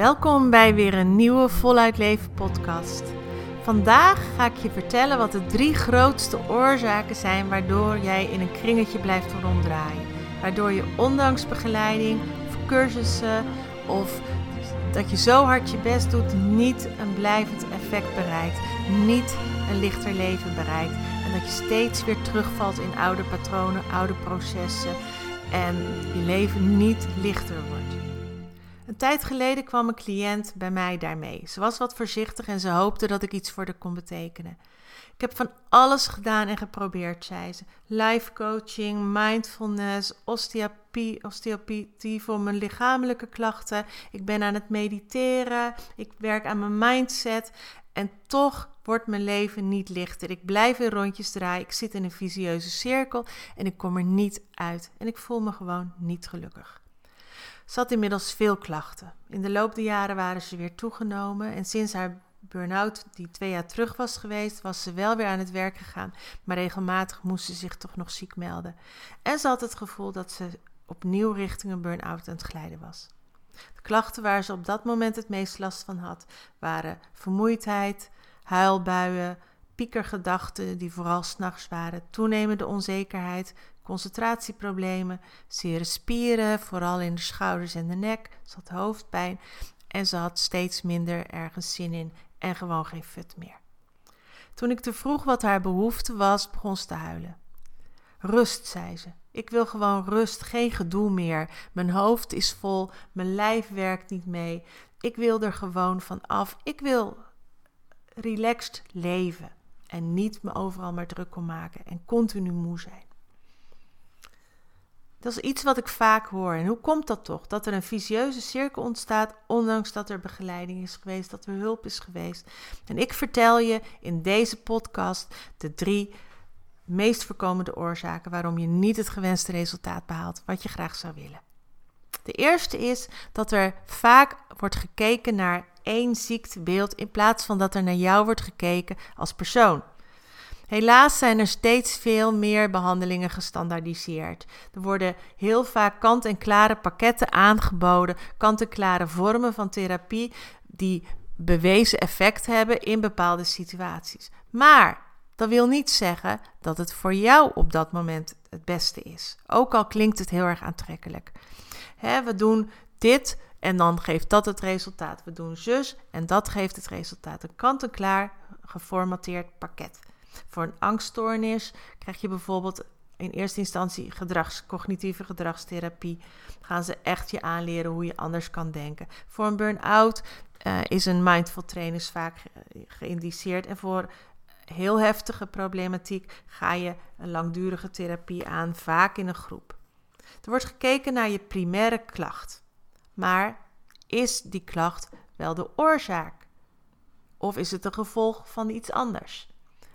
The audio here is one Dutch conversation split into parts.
Welkom bij weer een nieuwe Voluit Leven podcast. Vandaag ga ik je vertellen wat de drie grootste oorzaken zijn waardoor jij in een kringetje blijft ronddraaien. Waardoor je ondanks begeleiding of cursussen of dat je zo hard je best doet, niet een blijvend effect bereikt. Niet een lichter leven bereikt. En dat je steeds weer terugvalt in oude patronen, oude processen. En je leven niet lichter wordt. Een tijd geleden kwam een cliënt bij mij daarmee. Ze was wat voorzichtig en ze hoopte dat ik iets voor haar kon betekenen. Ik heb van alles gedaan en geprobeerd, zei ze. Life coaching, mindfulness, osteopathie, osteopathie voor mijn lichamelijke klachten. Ik ben aan het mediteren, ik werk aan mijn mindset. En toch wordt mijn leven niet lichter. Ik blijf in rondjes draaien, ik zit in een visieuze cirkel en ik kom er niet uit. En ik voel me gewoon niet gelukkig. Had inmiddels veel klachten. In de loop der jaren waren ze weer toegenomen en sinds haar burn-out die twee jaar terug was geweest, was ze wel weer aan het werk gegaan, maar regelmatig moest ze zich toch nog ziek melden. En ze had het gevoel dat ze opnieuw richting een burn-out aan het glijden was. De klachten waar ze op dat moment het meest last van had, waren vermoeidheid, huilbuien, piekergedachten die vooral s'nachts waren, toenemende onzekerheid, concentratieproblemen, zere spieren, vooral in de schouders en de nek. Ze had hoofdpijn en ze had steeds minder ergens zin in en gewoon geen fut meer. Toen ik te vroeg wat haar behoefte was, begon ze te huilen. Rust, zei ze. Ik wil gewoon rust, geen gedoe meer. Mijn hoofd is vol, mijn lijf werkt niet mee. Ik wil er gewoon van af. Ik wil relaxed leven en niet me overal maar druk om maken en continu moe zijn. Dat is iets wat ik vaak hoor. En hoe komt dat toch? Dat er een visieuze cirkel ontstaat, ondanks dat er begeleiding is geweest, dat er hulp is geweest. En ik vertel je in deze podcast de drie meest voorkomende oorzaken waarom je niet het gewenste resultaat behaalt wat je graag zou willen. De eerste is dat er vaak wordt gekeken naar één ziektebeeld in plaats van dat er naar jou wordt gekeken als persoon. Helaas zijn er steeds veel meer behandelingen gestandaardiseerd. Er worden heel vaak kant-en-klare pakketten aangeboden, kant-en-klare vormen van therapie die bewezen effect hebben in bepaalde situaties. Maar dat wil niet zeggen dat het voor jou op dat moment het beste is. Ook al klinkt het heel erg aantrekkelijk. we doen dit en dan geeft dat het resultaat. We doen zus en dat geeft het resultaat. Een kant-en-klaar geformateerd pakket. Voor een angststoornis krijg je bijvoorbeeld in eerste instantie cognitieve gedragstherapie. Gaan ze echt je aanleren hoe je anders kan denken. Voor een burn-out uh, is een mindful trainer vaak geïndiceerd. En voor heel heftige problematiek ga je een langdurige therapie aan, vaak in een groep. Er wordt gekeken naar je primaire klacht. Maar is die klacht wel de oorzaak? Of is het een gevolg van iets anders?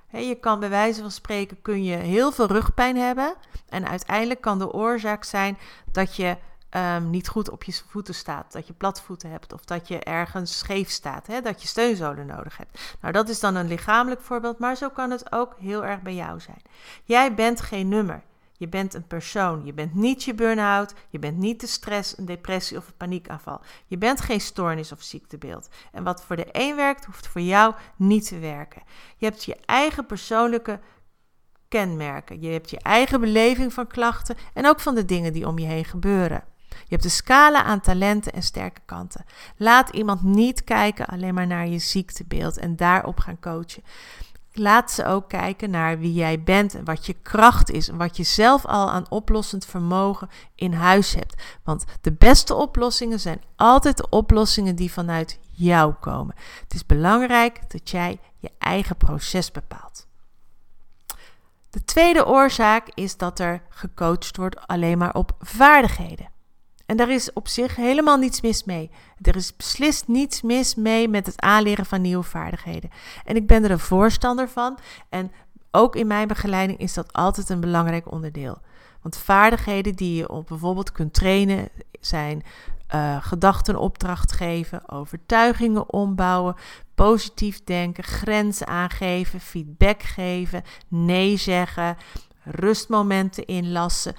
je kan bij wijze van spreken kun je heel veel rugpijn hebben. En uiteindelijk kan de oorzaak zijn dat je um, niet goed op je voeten staat. Dat je platvoeten hebt of dat je ergens scheef staat. Dat je steunzolen nodig hebt. Nou, dat is dan een lichamelijk voorbeeld, maar zo kan het ook heel erg bij jou zijn. Jij bent geen nummer. Je bent een persoon. Je bent niet je burn-out. Je bent niet de stress, een depressie of een paniekaanval. Je bent geen stoornis of ziektebeeld. En wat voor de een werkt, hoeft voor jou niet te werken. Je hebt je eigen persoonlijke kenmerken. Je hebt je eigen beleving van klachten en ook van de dingen die om je heen gebeuren. Je hebt een scala aan talenten en sterke kanten. Laat iemand niet kijken alleen maar naar je ziektebeeld en daarop gaan coachen. Laat ze ook kijken naar wie jij bent en wat je kracht is en wat je zelf al aan oplossend vermogen in huis hebt. Want de beste oplossingen zijn altijd de oplossingen die vanuit jou komen. Het is belangrijk dat jij je eigen proces bepaalt. De tweede oorzaak is dat er gecoacht wordt alleen maar op vaardigheden. En daar is op zich helemaal niets mis mee. Er is beslist niets mis mee met het aanleren van nieuwe vaardigheden. En ik ben er een voorstander van. En ook in mijn begeleiding is dat altijd een belangrijk onderdeel. Want vaardigheden die je op bijvoorbeeld kunt trainen zijn uh, gedachten opdracht geven, overtuigingen ombouwen, positief denken, grenzen aangeven, feedback geven, nee zeggen, rustmomenten inlassen,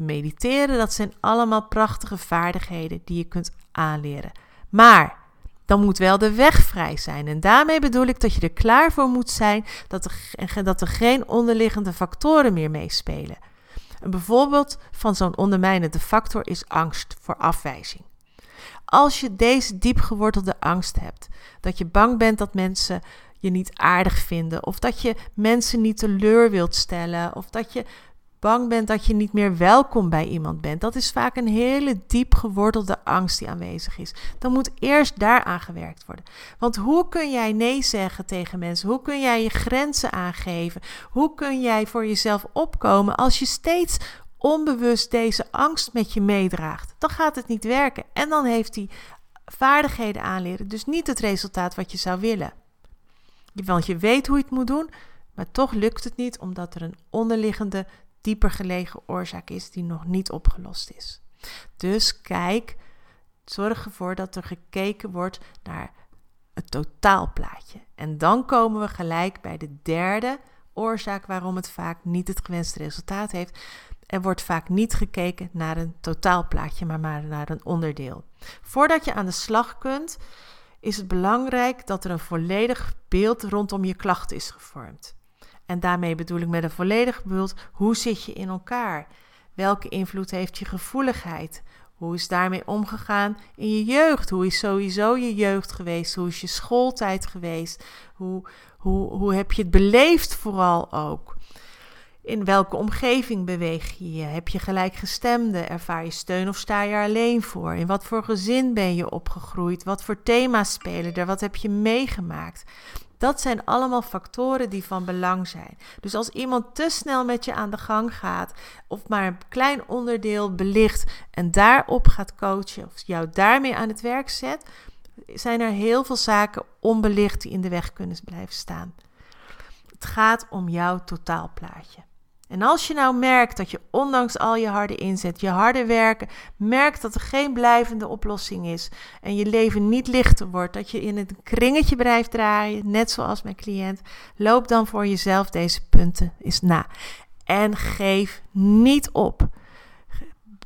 mediteren. Dat zijn allemaal prachtige vaardigheden die je kunt aanleren. Maar dan moet wel de weg vrij zijn. En daarmee bedoel ik dat je er klaar voor moet zijn dat er, dat er geen onderliggende factoren meer meespelen. Een voorbeeld van zo'n ondermijnende factor is angst voor afwijzing. Als je deze diep gewortelde angst hebt, dat je bang bent dat mensen je niet aardig vinden, of dat je mensen niet teleur wilt stellen, of dat je bang bent dat je niet meer welkom bij iemand bent. Dat is vaak een hele diep gewortelde angst die aanwezig is. Dan moet eerst daaraan gewerkt worden. Want hoe kun jij nee zeggen tegen mensen? Hoe kun jij je grenzen aangeven? Hoe kun jij voor jezelf opkomen als je steeds onbewust deze angst met je meedraagt? Dan gaat het niet werken. En dan heeft die vaardigheden aanleren dus niet het resultaat wat je zou willen. Want je weet hoe je het moet doen, maar toch lukt het niet omdat er een onderliggende dieper gelegen oorzaak is die nog niet opgelost is. Dus kijk, zorg ervoor dat er gekeken wordt naar het totaalplaatje. En dan komen we gelijk bij de derde oorzaak waarom het vaak niet het gewenste resultaat heeft. Er wordt vaak niet gekeken naar een totaalplaatje, maar maar naar een onderdeel. Voordat je aan de slag kunt, is het belangrijk dat er een volledig beeld rondom je klacht is gevormd. En daarmee bedoel ik met een volledig beeld, hoe zit je in elkaar? Welke invloed heeft je gevoeligheid? Hoe is daarmee omgegaan in je jeugd? Hoe is sowieso je jeugd geweest? Hoe is je schooltijd geweest? Hoe, hoe, hoe heb je het beleefd vooral ook? In welke omgeving beweeg je je? Heb je gelijkgestemde? Ervaar je steun of sta je er alleen voor? In wat voor gezin ben je opgegroeid? Wat voor thema's spelen er? Wat heb je meegemaakt? Dat zijn allemaal factoren die van belang zijn. Dus als iemand te snel met je aan de gang gaat, of maar een klein onderdeel belicht en daarop gaat coachen, of jou daarmee aan het werk zet, zijn er heel veel zaken onbelicht die in de weg kunnen blijven staan. Het gaat om jouw totaalplaatje. En als je nou merkt dat je ondanks al je harde inzet, je harde werken, merkt dat er geen blijvende oplossing is en je leven niet lichter wordt, dat je in een kringetje blijft draaien, net zoals mijn cliënt, loop dan voor jezelf deze punten eens na. En geef niet op.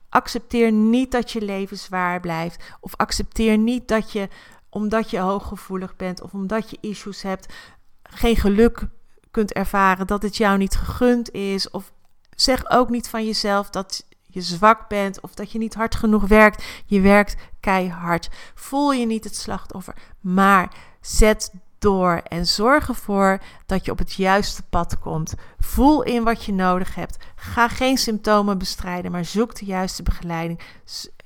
Accepteer niet dat je leven zwaar blijft of accepteer niet dat je omdat je hooggevoelig bent of omdat je issues hebt, geen geluk kunt ervaren dat het jou niet gegund is. Of zeg ook niet van jezelf dat je zwak bent of dat je niet hard genoeg werkt. Je werkt keihard. Voel je niet het slachtoffer, maar zet door en zorg ervoor dat je op het juiste pad komt. Voel in wat je nodig hebt. Ga geen symptomen bestrijden, maar zoek de juiste begeleiding.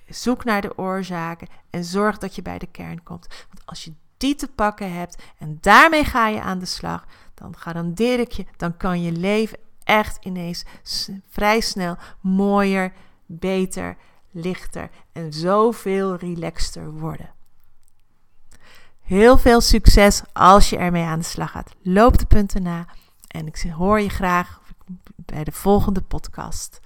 Zoek naar de oorzaken en zorg dat je bij de kern komt. Want als je die te pakken hebt en daarmee ga je aan de slag, dan garandeer ik je, dan kan je leven echt ineens vrij snel mooier, beter, lichter en zoveel relaxter worden. Heel veel succes als je ermee aan de slag gaat. Loop de punten na en ik hoor je graag bij de volgende podcast.